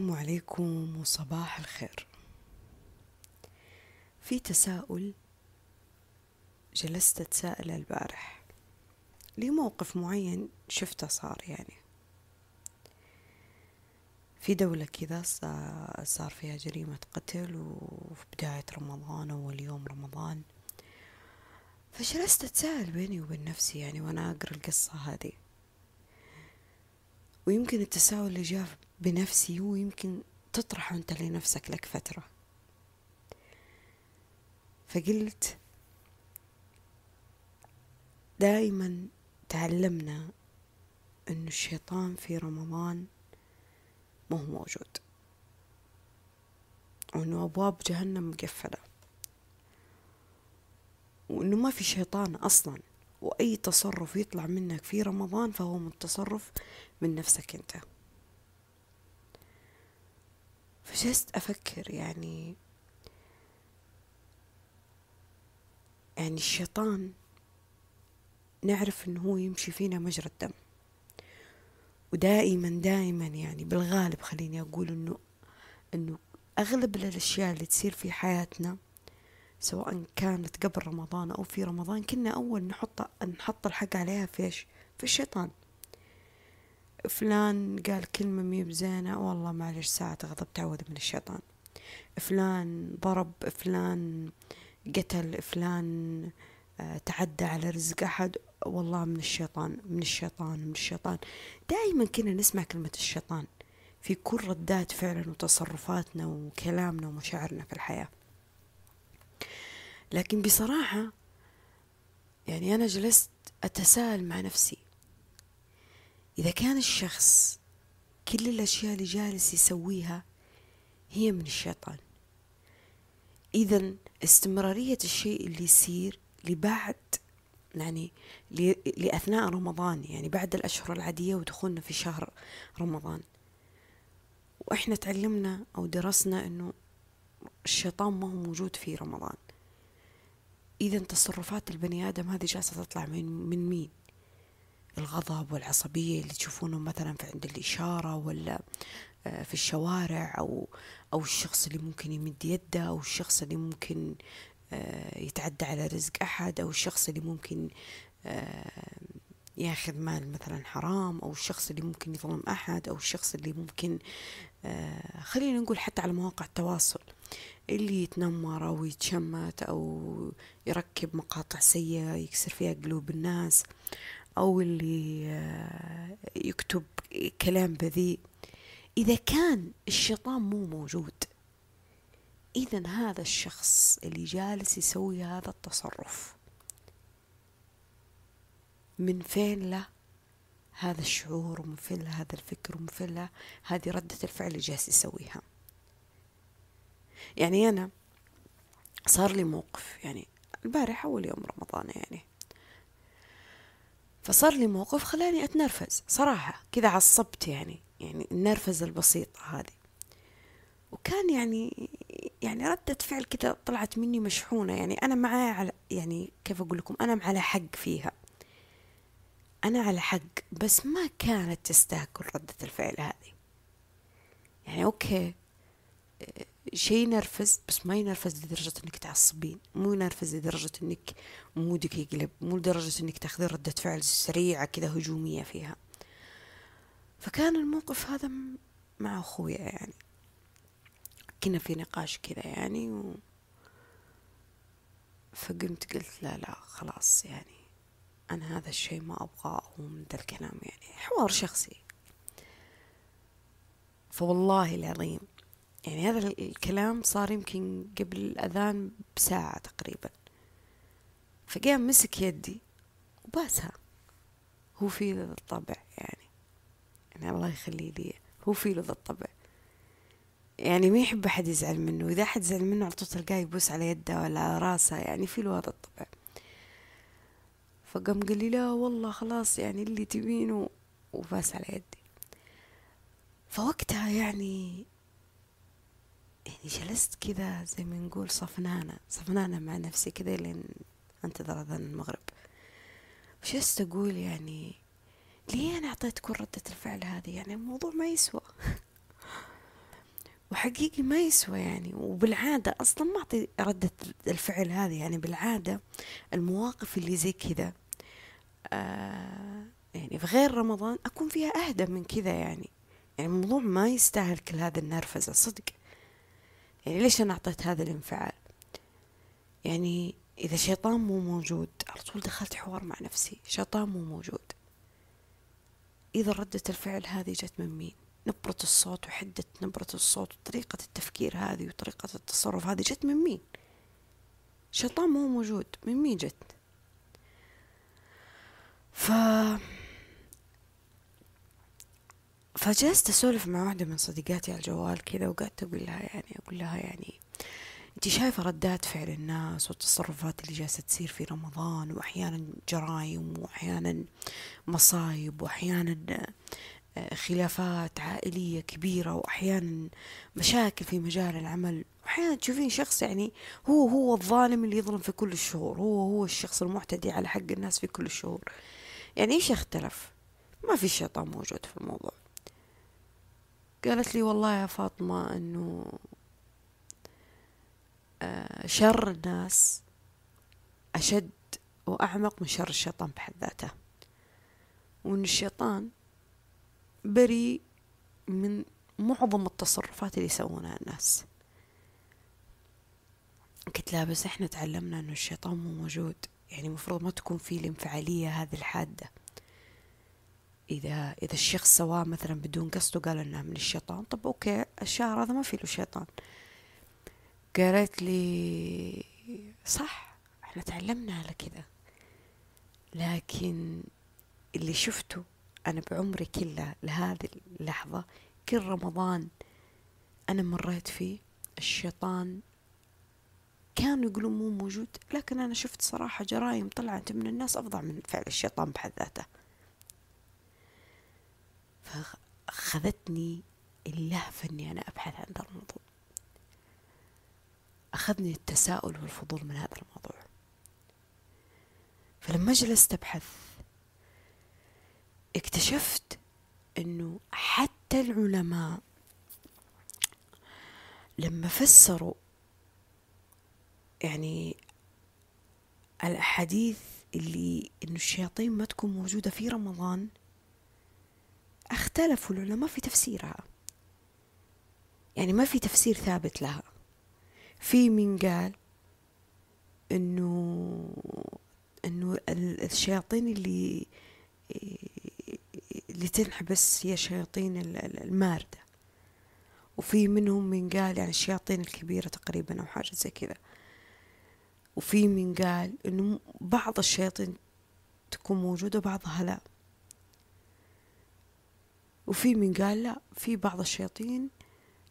السلام عليكم وصباح الخير. في تساؤل جلست أتساءل البارح. لي موقف معين شفته صار يعني. في دولة كذا صار فيها جريمة قتل وفي بداية رمضان أول يوم رمضان. فجلست أتساءل بيني وبين نفسي يعني وأنا أقرأ القصة هذه. ويمكن التساؤل اللي جاء بنفسي هو يمكن تطرحه أنت لنفسك لك فترة. فقلت دائما تعلمنا أن الشيطان في رمضان ما هو موجود وأنه أبواب جهنم مقفلة وأنه ما في شيطان أصلا وأي تصرف يطلع منك في رمضان فهو من من نفسك أنت. فجلست أفكر يعني يعني الشيطان نعرف إنه هو يمشي فينا مجرى الدم. ودائما دائما يعني بالغالب خليني أقول إنه إنه أغلب الأشياء اللي تصير في حياتنا سواء كانت قبل رمضان أو في رمضان كنا أول نحط نحط الحق عليها في إيش؟ في الشيطان. فلان قال كلمة مي بزينة والله معلش ساعة غضب تعود من الشيطان. فلان ضرب فلان قتل فلان آه، تعدى على رزق أحد. والله من الشيطان من الشيطان من الشيطان. دائما كنا نسمع كلمة الشيطان في كل ردات فعلا وتصرفاتنا وكلامنا ومشاعرنا في الحياة. لكن بصراحة يعني أنا جلست أتساءل مع نفسي إذا كان الشخص كل الأشياء اللي جالس يسويها هي من الشيطان. إذا استمرارية الشيء اللي يصير لبعد يعني لأثناء رمضان يعني بعد الأشهر العادية ودخولنا في شهر رمضان. وإحنا تعلمنا أو درسنا أنه الشيطان ما هو موجود في رمضان. إذا تصرفات البني آدم هذه جالسة تطلع من, من مين؟ الغضب والعصبية اللي تشوفونه مثلا في عند الإشارة ولا آه، في الشوارع أو أو الشخص اللي ممكن يمد يده أو الشخص اللي ممكن آه، يتعدى على رزق أحد أو الشخص اللي ممكن آه، ياخذ مال مثلا حرام أو الشخص اللي ممكن يظلم أحد أو الشخص اللي ممكن خلينا نقول حتى على مواقع التواصل اللي يتنمر أو يتشمت أو يركب مقاطع سيئة يكسر فيها قلوب الناس. أو اللي آه، يكتب كلام بذيء. إذا كان الشيطان مو موجود إذا هذا الشخص اللي جالس يسوي هذا التصرف من فين له هذا الشعور ومن فين له هذا الفكر ومن فين له هذه ردة الفعل اللي جالس يسويها؟ يعني أنا صار لي موقف يعني البارح أول يوم رمضان يعني فصار لي موقف خلاني أتنرفز صراحة كذا عصبت يعني يعني النرفزة البسيطة هذه. وكان يعني يعني ردة فعل كذا طلعت مني مشحونة يعني أنا معاي على يعني كيف أقول لكم أنا على حق فيها. أنا على حق بس ما كانت تستاكل ردة الفعل هذه. يعني أوكي شيء ينرفز بس ما ينرفز لدرجة إنك تعصبين مو ينرفز لدرجة إنك مودك يقلب مو لدرجة إنك تاخذين ردة فعل سريعة كذا هجومية فيها. فكان الموقف هذا مع أخويا يعني. كنا في نقاش كذا يعني و... فقمت قلت لا لا خلاص يعني أنا هذا الشيء ما أبغاه من ذا الكلام يعني حوار شخصي. فوالله العظيم يعني هذا الكلام صار يمكن قبل الأذان بساعة تقريبا. فقام مسك يدي وباسها. هو في ذا الطبع يعني. يعني الله يخليه لي. هو في ذا الطبع. يعني ما يحب أحد يزعل منه. إذا أحد زعل منه على طول تلقاه يبوس على يده ولا على راسه. يعني في له هذا الطبع. فقام قال لي لا والله خلاص يعني اللي تبينه. وباس على يدي. فوقتها يعني يعني جلست كذا زي ما نقول صفنانة صفنانة مع نفسي كذا لين انتظر أذان المغرب. وجلست أقول يعني ليه أنا اعطيتكم ردة الفعل هذه؟ يعني الموضوع ما يسوى. وحقيقي ما يسوى يعني وبالعادة أصلا ما أعطي ردة الفعل هذه يعني بالعادة المواقف اللي زي كذا آه يعني في غير رمضان أكون فيها أهدى من كذا يعني. يعني الموضوع ما يستاهل كل هذا النرفزة صدق. يعني ليش أنا أعطيت هذا الانفعال؟ يعني إذا شيطان مو موجود على طول دخلت حوار مع نفسي شيطان مو موجود. إذا ردة الفعل هذه جت من مين؟ نبرة الصوت وحدة نبرة الصوت وطريقة التفكير هذه وطريقة التصرف هذه جت من مين؟ شيطان مو موجود من مين جت؟ ف فجلست أسولف مع واحدة من صديقاتي على الجوال كذا وقعدت أقول لها يعني أقول لها يعني انت شايفة ردات فعل الناس والتصرفات اللي جالسة تصير في رمضان وأحيانا جرائم وأحيانا مصايب وأحيانا آه، خلافات عائلية كبيرة وأحيانا مشاكل في مجال العمل. أحيانا تشوفين شخص يعني هو هو الظالم اللي يظلم في كل الشهور هو هو الشخص المعتدي على حق الناس في كل الشهور. يعني إيش اختلف ما في شيطان موجود في الموضوع. قالت لي والله يا فاطمة أنه آه، شر الناس أشد وأعمق من شر الشيطان بحد ذاته. وأن الشيطان بريء من معظم التصرفات اللي يسوونها الناس. قلت لها بس إحنا تعلمنا إنه الشيطان مو موجود. يعني المفروض ما تكون في الانفعالية هذه الحادة. إذا إذا الشخص سواه مثلا بدون قصد وقال إنه من الشيطان طب أوكي الشهر هذا ما فيه له شيطان. قالت لي صح إحنا تعلمنا على كذا. لكن اللي شفته أنا بعمري كله لهذه اللحظة كل رمضان أنا مريت فيه الشيطان كانوا يقولون مو موجود. لكن أنا شفت صراحة جرائم طلعت من الناس أفظع من فعل الشيطان بحد ذاته. فأخذتني اللهفة أني أنا أبحث عن ذا الموضوع. أخذني التساؤل والفضول من هذا الموضوع. فلما جلست أبحث اكتشفت أنه حتى العلماء لما فسروا يعني الأحاديث اللي إنه الشياطين ما تكون موجودة في رمضان اختلفوا العلماء في تفسيرها. يعني ما في تفسير ثابت لها. في من قال إنه إنه الشياطين اللي اللي تنحبس هي شياطين الماردة. وفي منهم من قال يعني الشياطين الكبيرة تقريبا أو حاجة زي كذا. وفي من قال إنه بعض الشياطين تكون موجودة وبعضها لا. وفي من قال لا في بعض الشياطين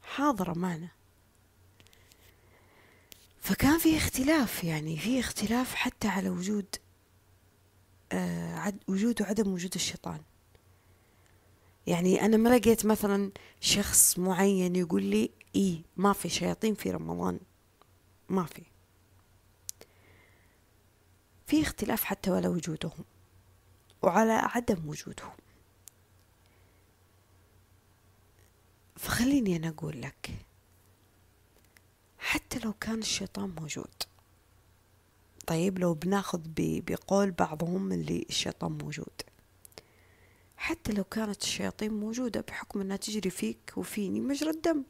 حاضرة معنا. فكان في اختلاف يعني في اختلاف حتى على وجود آه عد وجود وعدم وجود الشيطان. يعني أنا ما لقيت مثلا شخص معين يقول لي إيه ما في شياطين في رمضان. ما في. في اختلاف حتى ولا وجودهم وعلى عدم وجودهم. فخليني أنا أقول لك حتى لو كان الشيطان موجود طيب لو بناخذ بقول بعضهم اللي الشيطان موجود حتى لو كانت الشياطين موجودة بحكم أنها تجري فيك وفيني مجرى الدم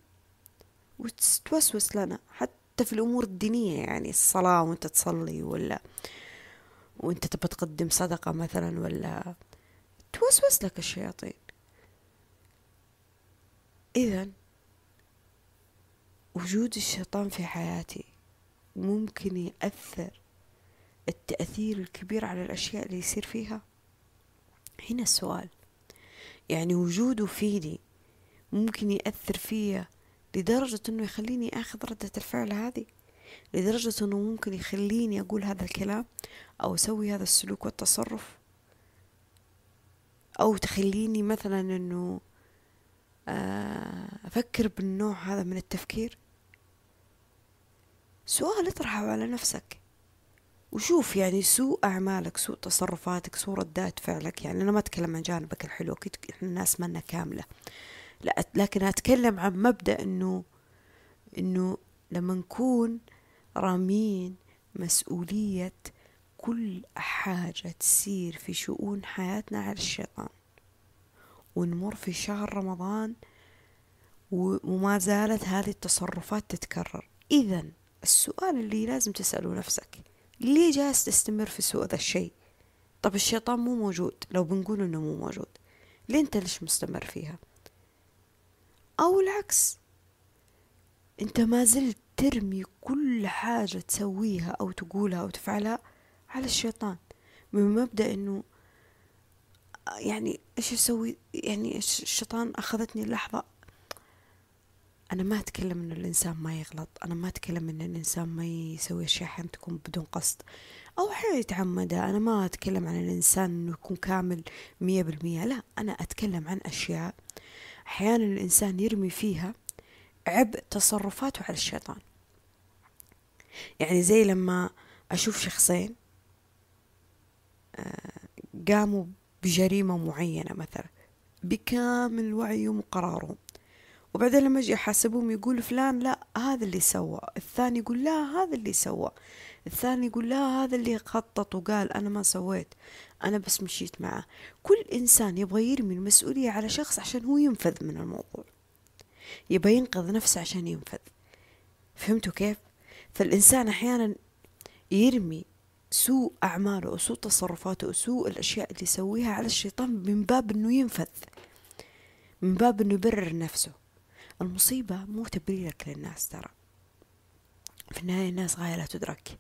وتوسوس لنا حتى في الأمور الدينية يعني الصلاة وأنت تصلي ولا وأنت تبى تقدم صدقة مثلا ولا توسوس لك الشياطين. إذا وجود الشيطان في حياتي ممكن يأثر التأثير الكبير على الأشياء اللي يصير فيها؟ هنا السؤال. يعني وجوده فيني ممكن يأثر فيا لدرجة أنه يخليني أخذ ردة الفعل هذه؟ لدرجة أنه ممكن يخليني أقول هذا الكلام أو أسوي هذا السلوك والتصرف؟ أو تخليني مثلا أنه أفكر بالنوع هذا من التفكير. سؤال اطرحه على نفسك. وشوف يعني سوء أعمالك سوء تصرفاتك سوء ردات فعلك. يعني أنا ما أتكلم عن جانبك الحلو أكيد إحنا الناس منا كاملة. لا لكن أتكلم عن مبدأ إنه إنه لما نكون رامين مسؤولية كل حاجة تصير في شؤون حياتنا على الشيطان. ونمر في شهر رمضان وما زالت هذه التصرفات تتكرر. إذا السؤال اللي لازم تسأله نفسك ليه جالس تستمر في سوء ذا الشيء؟ طب الشيطان مو موجود. لو بنقول إنه مو موجود ليه أنت ليش مستمر فيها؟ أو العكس أنت ما زلت ترمي كل حاجة تسويها أو تقولها أو تفعلها على الشيطان. من مبدأ إنه يعني إيش أسوي؟ يعني الشيطان أخذتني اللحظة؟ أنا ما أتكلم ان الإنسان ما يغلط أنا ما أتكلم إن الإنسان ما يسوي أشياء أحيانا تكون بدون قصد أو أحيانا يتعمدها. أنا ما أتكلم عن الإنسان إنه يكون كامل مية بالمية لا أنا أتكلم عن أشياء أحيانا الإنسان يرمي فيها عبء تصرفاته على الشيطان. يعني زي لما أشوف شخصين آه، قاموا بجريمة معينة مثلا بكامل وعيهم وقرارهم وبعدين لما أجي احاسبهم يقول فلان لا هذا اللي سوى. الثاني يقول لا هذا اللي سوى. الثاني يقول لا هذا اللي خطط وقال أنا ما سويت أنا بس مشيت معه. كل إنسان يبغى يرمي المسؤولية على شخص عشان هو ينفذ من الموضوع. يبغى ينقذ نفسه عشان ينفذ. فهمتوا كيف؟ فالإنسان أحيانا يرمي سوء أعماله وسوء تصرفاته وسوء الأشياء اللي يسويها على الشيطان من باب أنه ينفذ من باب أنه يبرر نفسه. المصيبة مو تبريرك للناس ترى. في النهاية الناس غاية لا تدرك.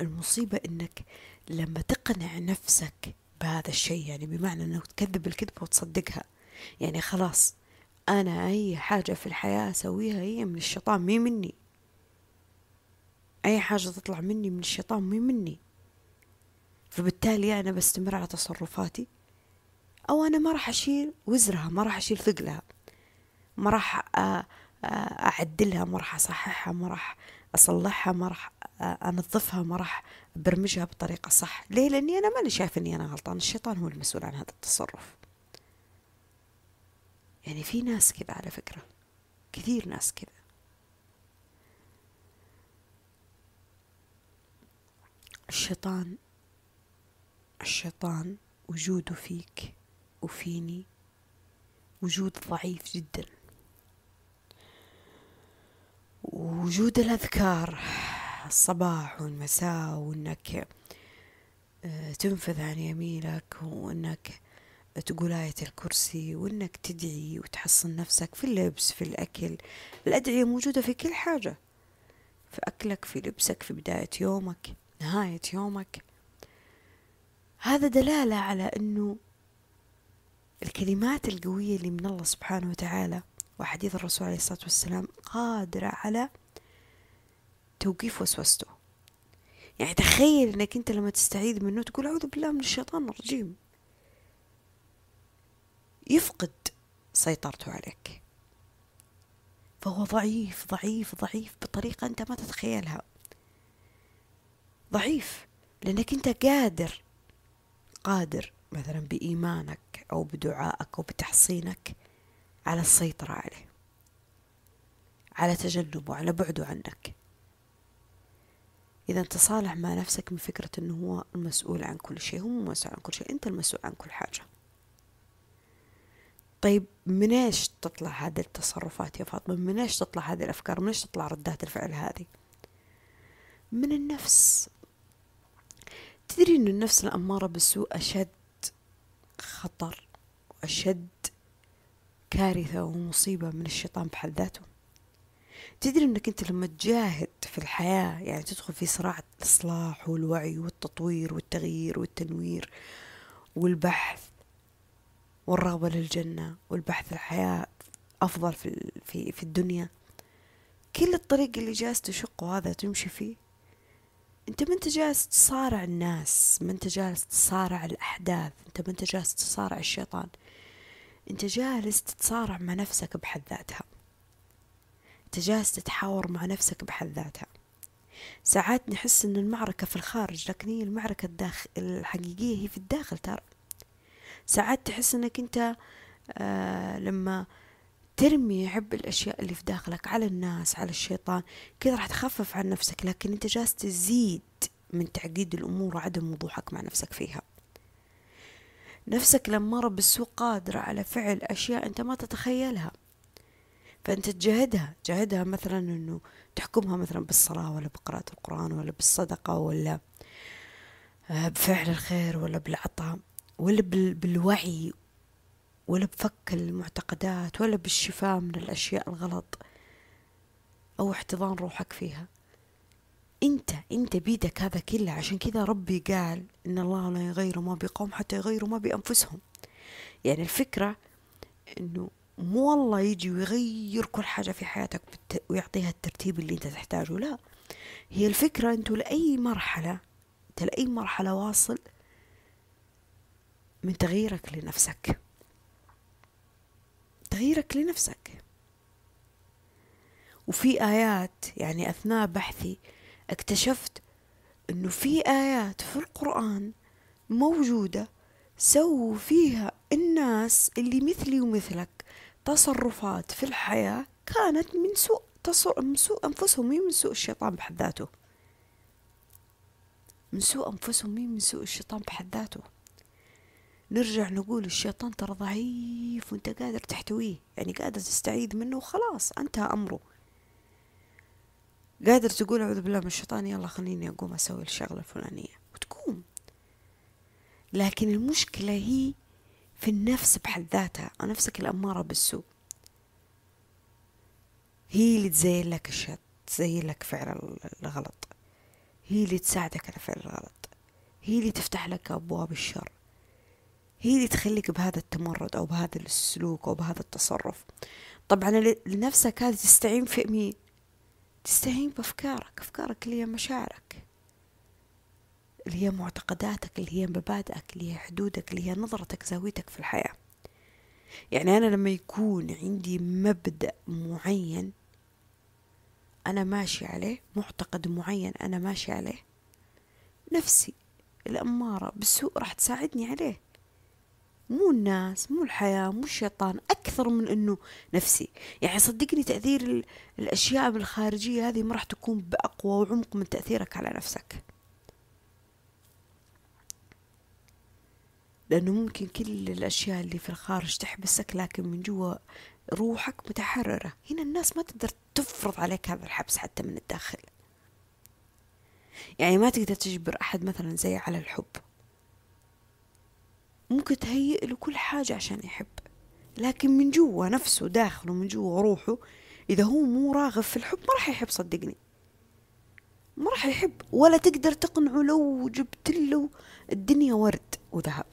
المصيبة إنك لما تقنع نفسك بهذا الشيء يعني بمعنى انك تكذب الكذبة وتصدقها. يعني خلاص أنا أي حاجة في الحياة أسويها هي من الشيطان مي مني. أي حاجة تطلع مني من الشيطان مي مني. فبالتالي أنا بستمر على تصرفاتي أو أنا ما راح أشيل وزرها ما راح أشيل ثقلها. ما راح أعدلها ما راح أصححها ما راح أصلحها ما راح أنظفها ما راح أبرمجها بطريقة صح. ليه؟ لأني أنا ماني شايف أني أنا غلطان. الشيطان هو المسؤول عن هذا التصرف. يعني في ناس كذا على فكرة. كثير ناس كذا. الشيطان الشيطان وجوده فيك وفيني وجود ضعيف جدا. وجود الأذكار الصباح والمساء وإنك آه، تنفذ عن يمينك وإنك تقول آية الكرسي وإنك تدعي وتحصن نفسك في اللبس في الأكل. الأدعية موجودة في كل حاجة في أكلك في لبسك في بداية يومك. نهاية يومك. هذا دلالة على أنه الكلمات القوية اللي من الله سبحانه وتعالى وحديث الرسول عليه الصلاة والسلام قادرة على توقيف وسوسته. يعني تخيل إنك أنت لما تستعيذ منه تقول أعوذ بالله من الشيطان الرجيم. يفقد سيطرته عليك. فهو ضعيف ضعيف ضعيف بطريقة أنت ما تتخيلها. ضعيف لأنك أنت قادر قادر مثلا بإيمانك أو بدعائك أو بتحصينك على السيطرة عليه على تجنبه على بعده عنك. إذا تصالح مع نفسك من فكرة أنه هو المسؤول عن كل شيء هو مسؤول عن كل شيء أنت المسؤول عن كل حاجة. طيب من إيش تطلع هذه التصرفات يا فاطمة؟ من إيش تطلع هذه الأفكار؟ من إيش تطلع ردات الفعل هذه؟ من النفس. تدري أن النفس الأمارة بالسوء أشد خطر وأشد كارثة ومصيبة من الشيطان بحد ذاته؟ تدري إنك أنت لما تجاهد في الحياة يعني تدخل في صراع الإصلاح والوعي والتطوير والتغيير والتنوير والبحث والرغبة للجنة والبحث الحياة أفضل في, في, في الدنيا كل الطريق اللي جالس تشقه هذا تمشي فيه؟ أنت ما أنت جالس تصارع الناس ما أنت جالس تصارع الأحداث أنت ما أنت جالس تصارع الشيطان. أنت جالس تتصارع مع نفسك بحد ذاتها. أنت جالس تتحاور مع نفسك بحد ذاتها. ساعات نحس إن المعركة في الخارج لكن هي المعركة الداخل الحقيقية هي في الداخل ترى. ساعات تحس إنك أنت آه لما ترمي عبء الأشياء اللي في داخلك على الناس على الشيطان. كذا راح تخفف عن نفسك لكن أنت جالس تزيد من تعقيد الأمور وعدم وضوحك مع نفسك فيها. نفسك لما بالسوء قادرة على فعل أشياء أنت ما تتخيلها. فأنت تجاهدها جاهدها مثلا أنه تحكمها مثلا بالصلاة ولا بقراءة القرآن ولا بالصدقة ولا آه، بفعل الخير ولا بالعطاء ولا بالوعي ولا بفك المعتقدات ولا بالشفاء من الأشياء الغلط أو احتضان روحك فيها. أنت أنت بيدك هذا كله. عشان كذا ربي قال إن الله لا يغير ما بقوم حتى يغيروا ما بأنفسهم. يعني الفكرة إنه مو والله يجي ويغير كل حاجة في حياتك ويعطيها الترتيب اللي أنت تحتاجه لا. هي الفكرة انتو لأي مرحلة أنت لأي مرحلة واصل من تغييرك لنفسك. تغييرك لنفسك. وفي آيات يعني أثناء بحثي اكتشفت إنه في آيات في القرآن موجودة سووا فيها الناس اللي مثلي ومثلك. تصرفات في الحياة كانت من سوء تصر من سوء أنفسهم مين من سوء الشيطان بحد ذاته. من سوء أنفسهم مين من سوء الشيطان بحد ذاته. نرجع نقول الشيطان ترى ضعيف وانت قادر تحتويه. يعني قادر تستعيذ منه وخلاص انتهى أمره. قادر تقول أعوذ بالله من الشيطان يلا خليني أقوم أسوي الشغلة الفلانية. وتقوم. لكن المشكلة هي في النفس بحد ذاتها. نفسك الأمارة بالسوء. هي اللي تزين لك الشر تزين لك فعل الغلط. هي اللي تساعدك على فعل الغلط. هي اللي تفتح لك أبواب الشر. هي اللي تخليك بهذا التمرد أو بهذا السلوك أو بهذا التصرف. طبعا لنفسك هذه تستعين في مين؟ تستعين بأفكارك أفكارك اللي هي مشاعرك اللي هي معتقداتك اللي هي مبادئك اللي هي حدودك اللي هي نظرتك زاويتك في الحياة. يعني أنا لما يكون عندي مبدأ معين أنا ماشي عليه معتقد معين أنا ماشي عليه نفسي الأمارة بالسوء راح تساعدني عليه. مو الناس مو الحياة مو الشيطان أكثر من أنه نفسي. يعني صدقني تأثير الأشياء الخارجية هذه ما راح تكون بأقوى وعمق من تأثيرك على نفسك. لأنه ممكن كل الأشياء اللي في الخارج تحبسك لكن من جوا روحك متحررة. هنا الناس ما تقدر تفرض عليك هذا الحبس حتى من الداخل. يعني ما تقدر تجبر أحد مثلا زي على الحب. ممكن تهيئ له كل حاجة عشان يحب. لكن من جوا نفسه داخله من جوا روحه إذا هو مو راغب في الحب ما راح يحب صدقني. ما راح يحب. ولا تقدر تقنعه لو جبت له الدنيا ورد وذهب.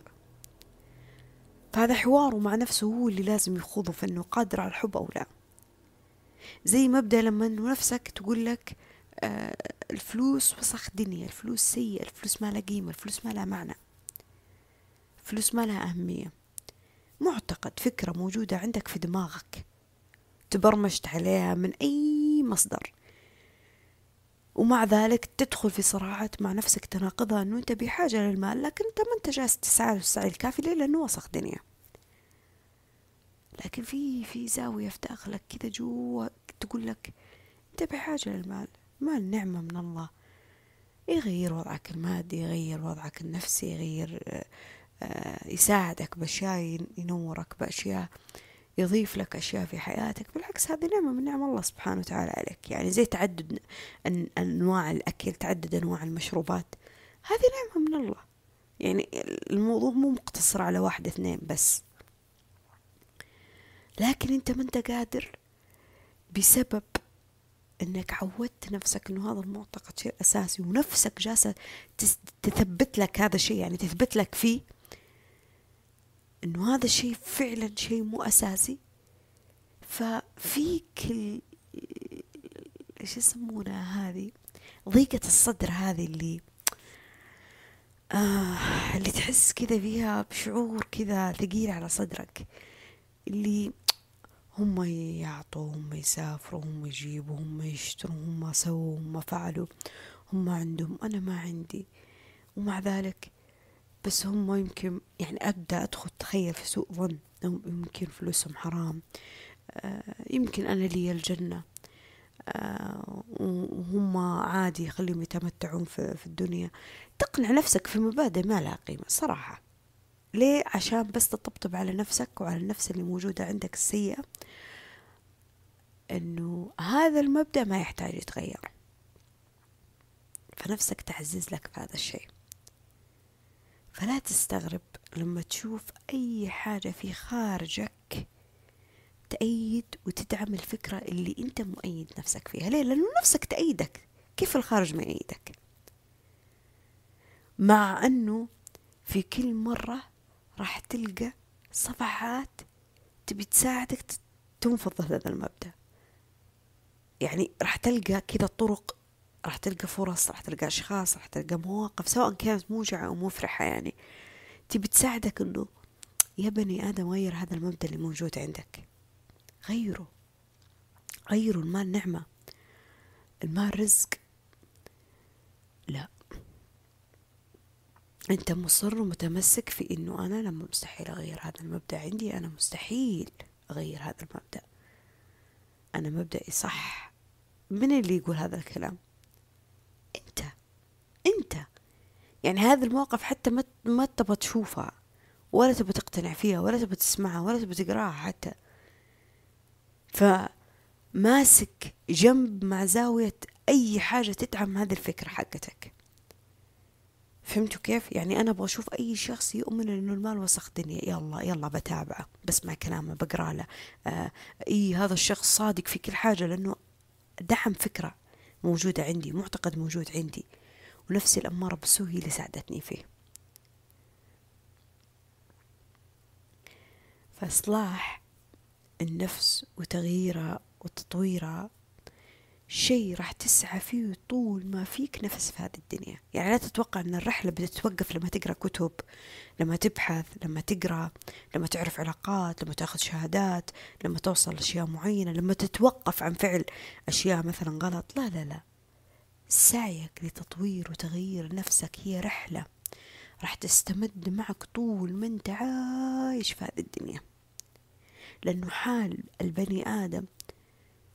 فهذا حواره مع نفسه هو اللي لازم يخوضه في إنه قادر على الحب أو لا. زي مبدأ لما إنه نفسك تقول لك آه الفلوس وسخ دنيا الفلوس سيئة الفلوس ما لها قيمة الفلوس ما لها معنى. الفلوس ما لها أهمية. معتقد فكرة موجودة عندك في دماغك. تبرمجت عليها من أي مصدر. ومع ذلك تدخل في صراعات مع نفسك تناقضها إنه أنت بحاجة للمال لكن أنت ما أنت جالس تسعى السعي الكافي ليه؟ لأنه وسخ دنيا. لكن في في زاوية في داخلك كذا جوا تقول لك أنت بحاجة للمال. مال نعمة من الله. يغير وضعك المادي يغير وضعك النفسي يغير آه، يساعدك بأشياء ينورك بأشياء يضيف لك أشياء في حياتك. بالعكس هذه نعمة من نعم الله سبحانه وتعالى عليك. يعني زي تعدد أنواع الأكل تعدد أنواع المشروبات. هذه نعمة من الله. يعني الموضوع مو مقتصر على واحد اثنين بس. لكن أنت ما أنت قادر بسبب إنك عودت نفسك إنه هذا المعتقد شيء أساسي ونفسك جالسة تثبت لك هذا الشيء. يعني تثبت لك فيه إنه هذا الشيء فعلا شيء مو أساسي. ففيك ال... إيش يسمونها هذه؟ ضيقة الصدر هذه اللي آه اللي تحس كذا فيها بشعور كذا ثقيل على صدرك اللي هم يعطوا هم يسافروا هم يجيبوا هم يشتروا هم سووا هم فعلوا هم عندهم أنا ما عندي. ومع ذلك بس هم يمكن يعني أبدأ أدخل تخيل في سوء ظن يمكن فلوسهم حرام. آه، يمكن أنا لي الجنة. آه، وهم عادي خليهم يتمتعون في, في الدنيا. تقنع نفسك في مبادئ ما لها قيمة صراحة. ليه؟ عشان بس تطبطب على نفسك وعلى النفس اللي موجودة عندك السيئة. إنه هذا المبدأ ما يحتاج يتغير. فنفسك تعزز لك في هذا الشيء. فلا تستغرب لما تشوف أي حاجة في خارجك تأيد وتدعم الفكرة اللي أنت مؤيد نفسك فيها. ليه؟ لأنه نفسك تأيدك. كيف الخارج ما يأيدك؟ مع أنه في كل مرة راح تلقى صفحات تبي تساعدك تنفض هذا المبدأ. يعني راح تلقى كذا طرق راح تلقى فرص راح تلقى أشخاص راح تلقى مواقف سواء كانت موجعة أو مفرحة يعني. تبي تساعدك أنه يا بني آدم غير هذا المبدأ اللي موجود عندك. غيره. غيروا المال نعمة. المال رزق. لا. أنت مصر ومتمسك في إنه أنا لما مستحيل أغير هذا المبدأ عندي. أنا مستحيل أغير هذا المبدأ. أنا مبدأي صح. من اللي يقول هذا الكلام؟ أنت أنت. يعني هذه المواقف حتى ما ما تبغى تشوفها ولا تبغى تقتنع فيها ولا تبغى تسمعها ولا تبغى تقراها حتى. فماسك جنب مع زاوية أي حاجة تدعم هذه الفكرة حقتك. فهمتوا كيف؟ يعني أنا أبغى أشوف أي شخص يؤمن إنه المال وسخ دنيا. يلا يلا بتابعه بسمع كلامه بقرأ له. آه إي هذا الشخص صادق في كل حاجة لأنه دعم فكرة. موجودة عندي معتقد موجود عندي. ونفسي الأمارة بالسوء هي اللي ساعدتني فيه. فإصلاح النفس وتغييرها وتطويرها شيء راح تسعى فيه طول ما فيك نفس في هذه الدنيا. يعني لا تتوقع أن الرحلة بتتوقف لما تقرأ كتب لما تبحث لما تقرأ لما تعرف علاقات لما تأخذ شهادات لما توصل لأشياء معينة لما تتوقف عن فعل أشياء مثلا غلط. لا لا لا. سعيك لتطوير وتغيير نفسك هي رحلة راح تستمد معك طول ما أنت عايش في هذه الدنيا. لأنه حال البني آدم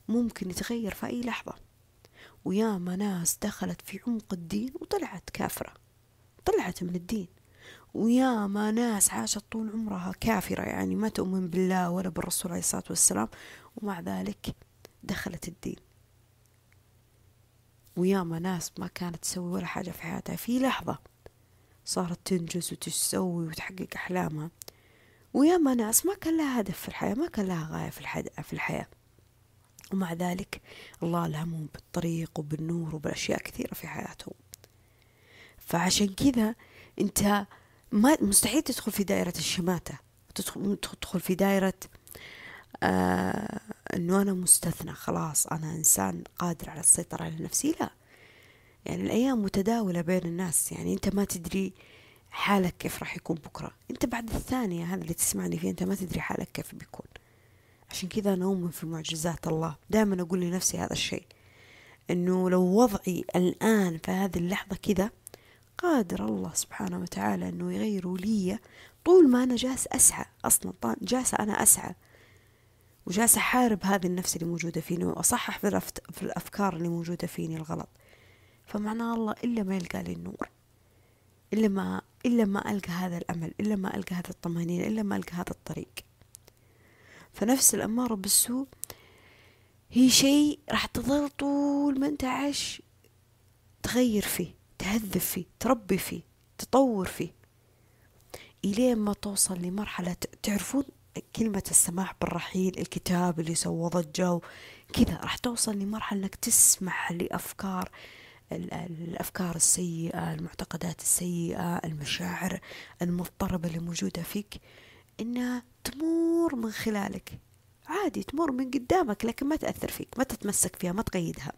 ممكن يتغير في أي لحظة. وياما ناس دخلت في عمق الدين وطلعت كافرة طلعت من الدين. وياما ناس عاشت طول عمرها كافرة يعني ما تؤمن بالله ولا بالرسول عليه الصلاة والسلام. ومع ذلك دخلت الدين. وياما ناس ما كانت تسوي ولا حاجة في حياتها. في لحظة صارت تنجز وتسوي وتحقق أحلامها. وياما ناس ما كان لها هدف في الحياة ما كان لها غاية في, في الحياة. ومع ذلك الله ألهمهم بالطريق وبالنور وبالأشياء كثيرة في حياتهم فعشان كذا أنت ما مستحيل تدخل في دائرة الشماتة. تدخل, تدخل في دائرة آه أنه أنا مستثنى خلاص أنا إنسان قادر على السيطرة على نفسي. لا. يعني الأيام متداولة بين الناس. يعني أنت ما تدري حالك كيف راح يكون بكرة. أنت بعد الثانية هذا اللي تسمعني فيه أنت ما تدري حالك كيف بيكون. عشان كذا أنا أؤمن في معجزات الله. دائما أقول لنفسي هذا الشيء أنه لو وضعي الآن في هذه اللحظة كذا قادر الله سبحانه وتعالى أنه يغيره لي طول ما أنا جالس أسعى أصلا جالسة أنا أسعى. وجالسة أحارب هذه النفس اللي موجودة فيني وأصحح في الأفكار اللي موجودة فيني الغلط. فمعنى الله إلا ما يلقى لي النور إلا ما إلا ما ألقى هذا الأمل إلا ما ألقى هذا الطمأنينة إلا ما ألقى هذا الطريق. فنفس الأمارة بالسوء هي شيء راح تظل طول ما أنت عايش تغير فيه تهذب فيه تربي فيه تطور فيه. إلين ما توصل لمرحلة تعرفون كلمة السماح بالرحيل الكتاب اللي سوى ضجة كذا راح توصل لمرحلة إنك تسمح لأفكار الأفكار السيئة المعتقدات السيئة المشاعر المضطربة اللي موجودة فيك. إنها تمر من خلالك. عادي تمر من قدامك لكن ما تأثر فيك ما تتمسك فيها ما تقيدها.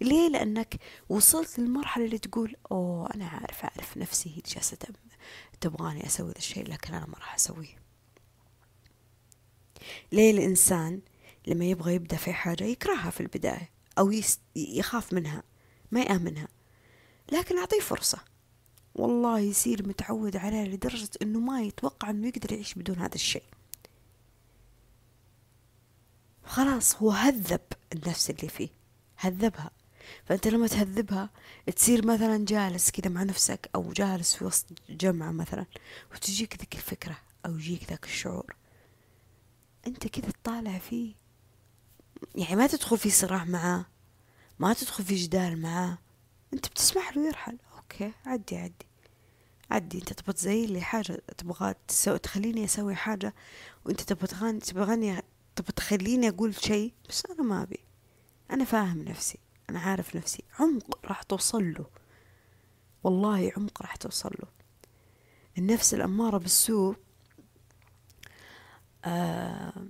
ليه؟ لأنك وصلت للمرحلة اللي تقول أوه أنا عارف أعرف نفسي هي جالسة تبغاني أسوي ذا الشيء لكن أنا ما راح أسويه. ليه؟ الإنسان لما يبغى يبدأ في حاجة يكرهها في البداية أو يخاف منها ما يآمنها. لكن أعطيه فرصة. والله يصير متعود عليها لدرجة أنه ما يتوقع أنه يقدر يعيش بدون هذا الشيء. خلاص هو هذب النفس اللي فيه هذبها. فأنت لما تهذبها تصير مثلا جالس كذا مع نفسك أو جالس في وسط جمعة مثلا وتجيك ذيك الفكرة أو يجيك ذاك الشعور. أنت كذا تطالع فيه. يعني ما تدخل في صراع معاه ما تدخل في جدال معاه. أنت بتسمح له يرحل. أوكي عدي عدي. عدي أنت تبغى تزين لي حاجة تبغى تسوي تخليني أسوي حاجة وأنت تبغى تبغاني تبغى تخليني أقول شيء بس أنا ما أبي. أنا فاهم نفسي أنا عارف نفسي. عمق راح توصل له. والله عمق راح توصل له. النفس الأمارة بالسوء آه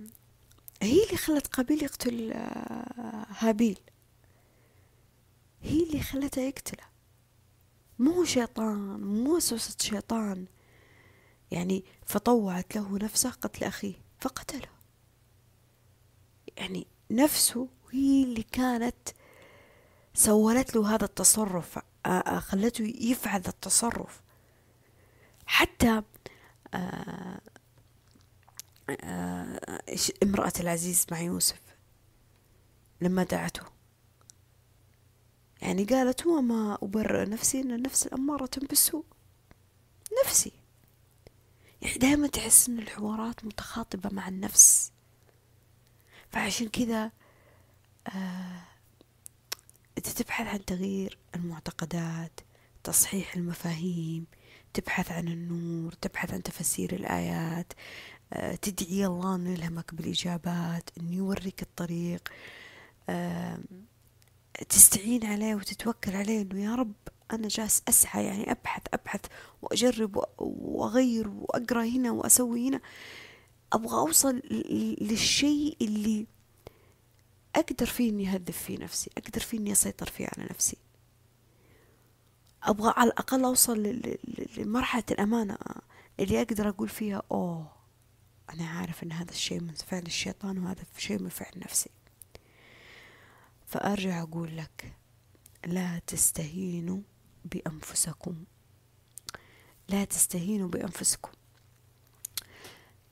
هي اللي خلت قابيل يقتل آه هابيل. هي اللي خلته يقتله. مو شيطان مو وسوسة شيطان. يعني فطوعت له نفسه قتل أخيه فقتله. يعني نفسه هي اللي كانت سولت له هذا التصرف خلته يفعل التصرف. حتى امرأة العزيز مع يوسف لما دعته. يعني قالت وما أبرئ نفسي إن النفس الأمارة بالسوء نفسي. يعني دائما تحس إن الحوارات متخاطبة مع النفس. فعشان كذا آه أنت تبحث عن تغيير المعتقدات تصحيح المفاهيم تبحث عن النور تبحث عن تفسير الآيات آه تدعي الله أنه يلهمك بالإجابات أنه يوريك الطريق آه تستعين عليه وتتوكل عليه أنه يا رب أنا جالس أسعى يعني أبحث أبحث وأجرب وأغير وأقرأ هنا وأسوي هنا. أبغى أوصل للشيء اللي أقدر فيه إني أهذب فيه نفسي أقدر فيه إني أسيطر فيه على نفسي. أبغى على الأقل أوصل لمرحلة الأمانة اللي أقدر أقول فيها أوه أنا عارف إن هذا الشيء من فعل الشيطان وهذا الشيء من فعل نفسي. فأرجع أقول لك لا تستهينوا بأنفسكم. لا تستهينوا بأنفسكم.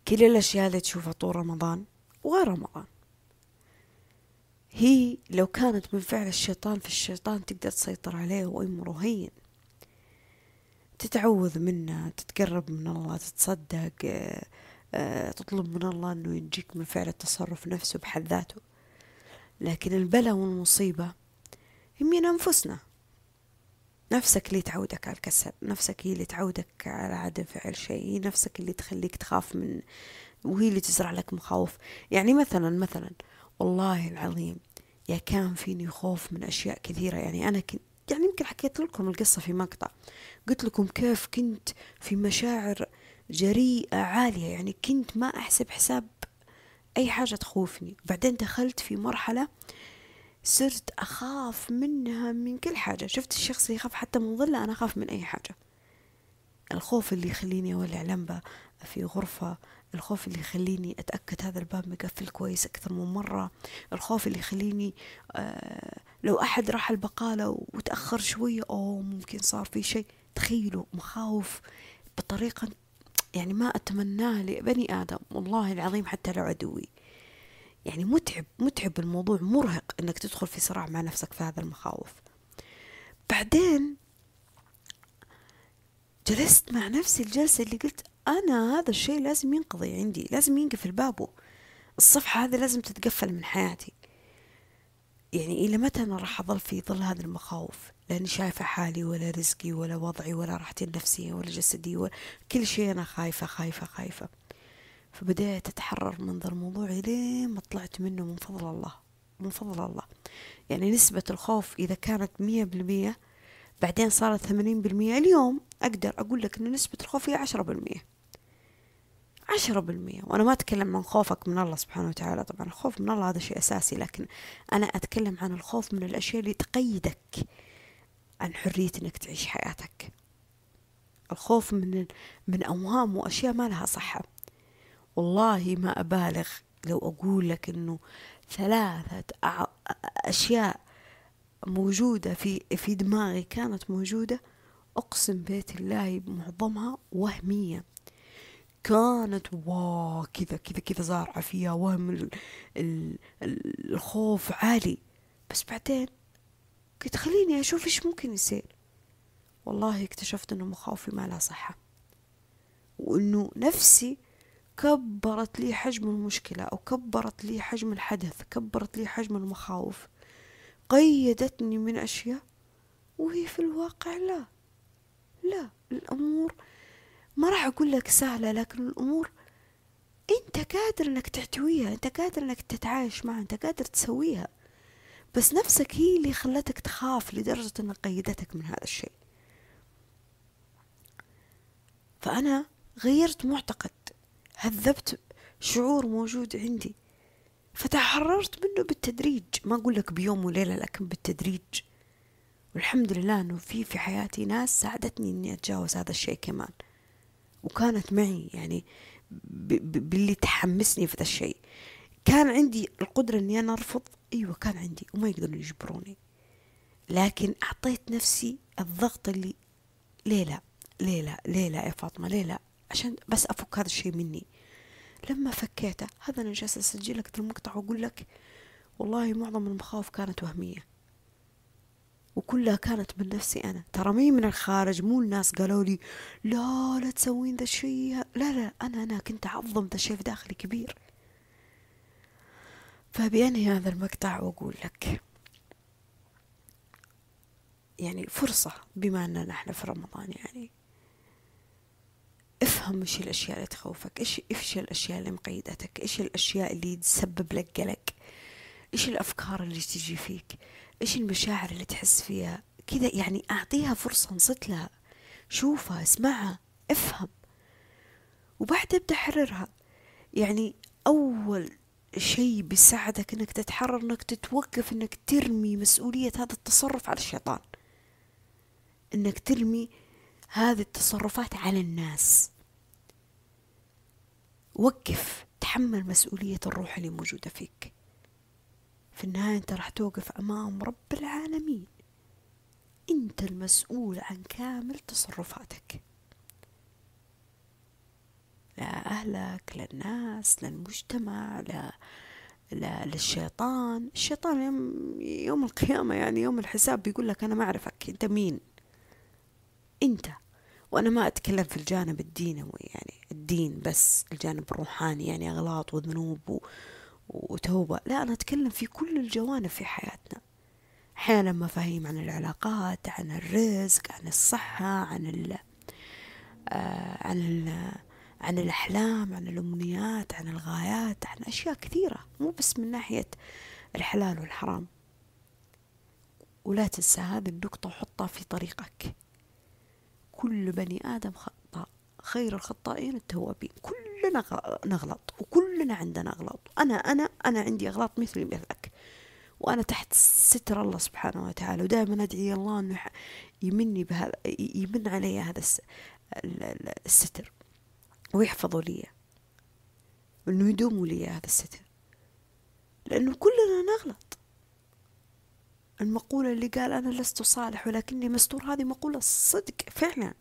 كل الأشياء اللي تشوفها طول رمضان وغير رمضان. هي لو كانت من فعل الشيطان في الشيطان تقدر تسيطر عليه وأمره هين. تتعوذ منه تتقرب من الله تتصدق آه، آه، تطلب من الله أنه ينجيك من فعل التصرف نفسه بحد ذاته. لكن البلاء والمصيبة هي من أنفسنا. نفسك اللي تعودك على الكسل نفسك هي اللي تعودك على عدم فعل شيء هي نفسك اللي تخليك تخاف من وهي اللي تزرع لك مخاوف. يعني مثلا مثلا والله العظيم يا كان فيني خوف من أشياء كثيرة. يعني أنا كنت يعني يمكن حكيت لكم القصة في مقطع. قلت لكم كيف كنت في مشاعر جريئة عالية. يعني كنت ما أحسب حساب أي حاجة تخوفني. بعدين دخلت في مرحلة صرت أخاف منها من كل حاجة. شفت الشخص اللي يخاف حتى من ظلة أنا أخاف من أي حاجة. الخوف اللي يخليني أولع لمبة في غرفة الخوف اللي يخليني أتأكد هذا الباب مقفل كويس أكثر من مرة الخوف اللي يخليني آه لو أحد راح البقالة وتأخر شوية أو ممكن صار في شيء. تخيلوا مخاوف بطريقة يعني ما أتمناها لبني آدم والله العظيم حتى لو عدوي. يعني متعب متعب الموضوع مرهق إنك تدخل في صراع مع نفسك في هذا المخاوف. بعدين جلست مع نفسي الجلسة اللي قلت أنا هذا الشيء لازم ينقضي عندي لازم ينقفل بابه. الصفحة هذه لازم تتقفل من حياتي. يعني إلى متى أنا راح أظل في ظل هذه المخاوف؟ لأني شايفة حالي ولا رزقي ولا وضعي ولا راحتي النفسية ولا جسدي ولا كل شيء أنا خايفة خايفة خايفة. فبدأت أتحرر من ذا الموضوع لين ما طلعت منه من فضل الله من فضل الله. يعني نسبة الخوف إذا كانت مية بالمية بعدين صارت ثمانين بالمية اليوم أقدر أقول لك أن نسبة الخوف هي عشرة بالمية. عشرة بالمية. وأنا ما أتكلم عن خوفك من الله سبحانه وتعالى طبعا الخوف من الله هذا شيء أساسي لكن أنا أتكلم عن الخوف من الأشياء اللي تقيدك. عن حرية أنك تعيش حياتك. الخوف من من أوهام وأشياء ما لها صحة. والله ما أبالغ لو أقول لك إنه ثلاثة أشياء موجودة في في دماغي كانت موجودة أقسم بيت الله معظمها وهمية. كانت واو كذا كذا كذا زارعة فيها وهم الخوف عالي. بس بعدين قلت خليني أشوف إيش ممكن يصير. والله اكتشفت إنه مخاوفي ما لها صحة وإنه نفسي كبرت لي حجم المشكلة أو كبرت لي حجم الحدث كبرت لي حجم المخاوف. قيدتني من أشياء وهي في الواقع لا. لا الأمور ما راح أقول لك سهلة لكن الأمور أنت قادر إنك تحتويها أنت قادر إنك تتعايش معها أنت قادر تسويها. بس نفسك هي اللي خلتك تخاف لدرجة إنها قيدتك من هذا الشيء. فأنا غيرت معتقد هذبت شعور موجود عندي فتحررت منه بالتدريج. ما أقول لك بيوم وليلة لكن بالتدريج. والحمد لله أنه في في حياتي ناس ساعدتني إني أتجاوز هذا الشيء كمان. وكانت معي يعني باللي تحمسني في ذا الشيء. كان عندي القدرة إني أنا أرفض أيوة كان عندي وما يقدرون يجبروني. لكن أعطيت نفسي الضغط اللي ليه لا ليه لا ليه لا يا فاطمة ليه لا عشان بس أفك هذا الشيء مني. لما فكيته هذا أنا جالسة أسجل لك المقطع وأقول لك والله معظم المخاوف كانت وهمية. وكلها كانت من نفسي أنا. ترى مي من الخارج مو الناس قالوا لي لا لا تسوين ذا الشيء. لا لا أنا أنا كنت أعظم ذا الشيء في داخلي كبير. فبأنهي هذا المقطع وأقول لك. يعني فرصة بما أننا إحنا في رمضان يعني. افهم إيش الأشياء اللي تخوفك إيش إيش الأشياء اللي مقيدتك إيش الأشياء اللي تسبب لك قلق إيش الأفكار اللي تجي فيك إيش المشاعر اللي تحس فيها. كذا يعني أعطيها فرصة انصت لها. شوفها اسمعها افهم. وبعد أبدأ حررها يعني أول شيء بيساعدك إنك تتحرر إنك تتوقف إنك ترمي مسؤولية هذا التصرف على الشيطان. إنك ترمي هذه التصرفات على الناس. وقف تحمل مسؤولية الروح اللي موجودة فيك. في النهاية أنت راح توقف أمام رب العالمين. أنت المسؤول عن كامل تصرفاتك. لا أهلك لا الناس لا المجتمع لا لا للشيطان الشيطان. يوم, يوم القيامة يعني يوم الحساب بيقول لك أنا ما أعرفك. أنت مين؟ أنت. وأنا ما أتكلم في الجانب الدينوي يعني الدين بس الجانب الروحاني يعني أغلاط وذنوب و... وتوبة. لا أنا أتكلم في كل الجوانب في حياتنا. أحيانا مفاهيم عن العلاقات عن الرزق عن الصحة عن ال آه عن ال عن الأحلام عن الأمنيات عن الغايات عن أشياء كثيرة مو بس من ناحية الحلال والحرام. ولا تنسى هذه النقطة وحطها في طريقك. كل بني آدم خطاء خير الخطائين التوابين. كلنا نغلط وكلنا عندنا أغلاط. أنا أنا أنا عندي أغلاط مثلي مثلك. وأنا تحت ستر الله سبحانه وتعالى ودائما أدعي الله أنه يمني بهذا يمن علي هذا الستر. ويحفظه لي. وأنه يدوم لي هذا الستر. لأنه كلنا نغلط. المقولة اللي قال أنا لست صالح ولكني مستور هذه مقولة صدق فعلا.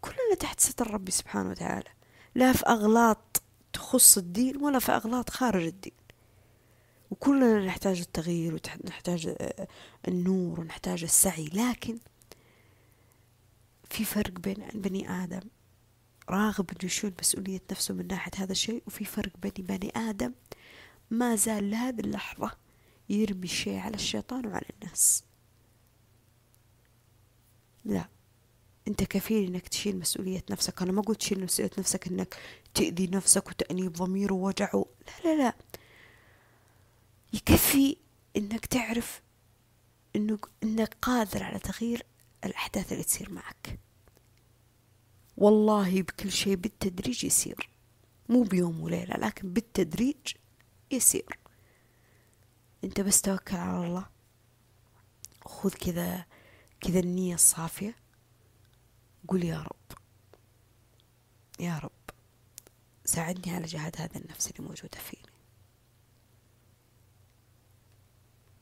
كلنا تحت ستر ربي سبحانه وتعالى. لا في أغلاط تخص الدين ولا في أغلاط خارج الدين. وكلنا نحتاج التغيير ونحتاج آه، النور ونحتاج السعي لكن في فرق بين بني آدم راغب إنه يشيل مسؤولية نفسه من ناحية هذا الشيء وفي فرق بين بني آدم ما زال لهذه اللحظة يرمي الشيء على الشيطان وعلى الناس. لا أنت كفيل إنك تشيل مسؤولية نفسك. أنا ما قلت تشيل مسؤولية نفسك إنك تأذي نفسك وتأنيب ضمير ووجع لا لا لا. يكفي إنك تعرف انك إنك قادر على تغيير الأحداث اللي تصير معك. والله بكل شيء بالتدريج يصير مو بيوم وليلة لكن بالتدريج يصير أنت بس توكل على الله. خذ كذا كذا النية الصافية. قول يا رب. يا رب ساعدني على جهاد هذا النفس اللي موجودة فيه.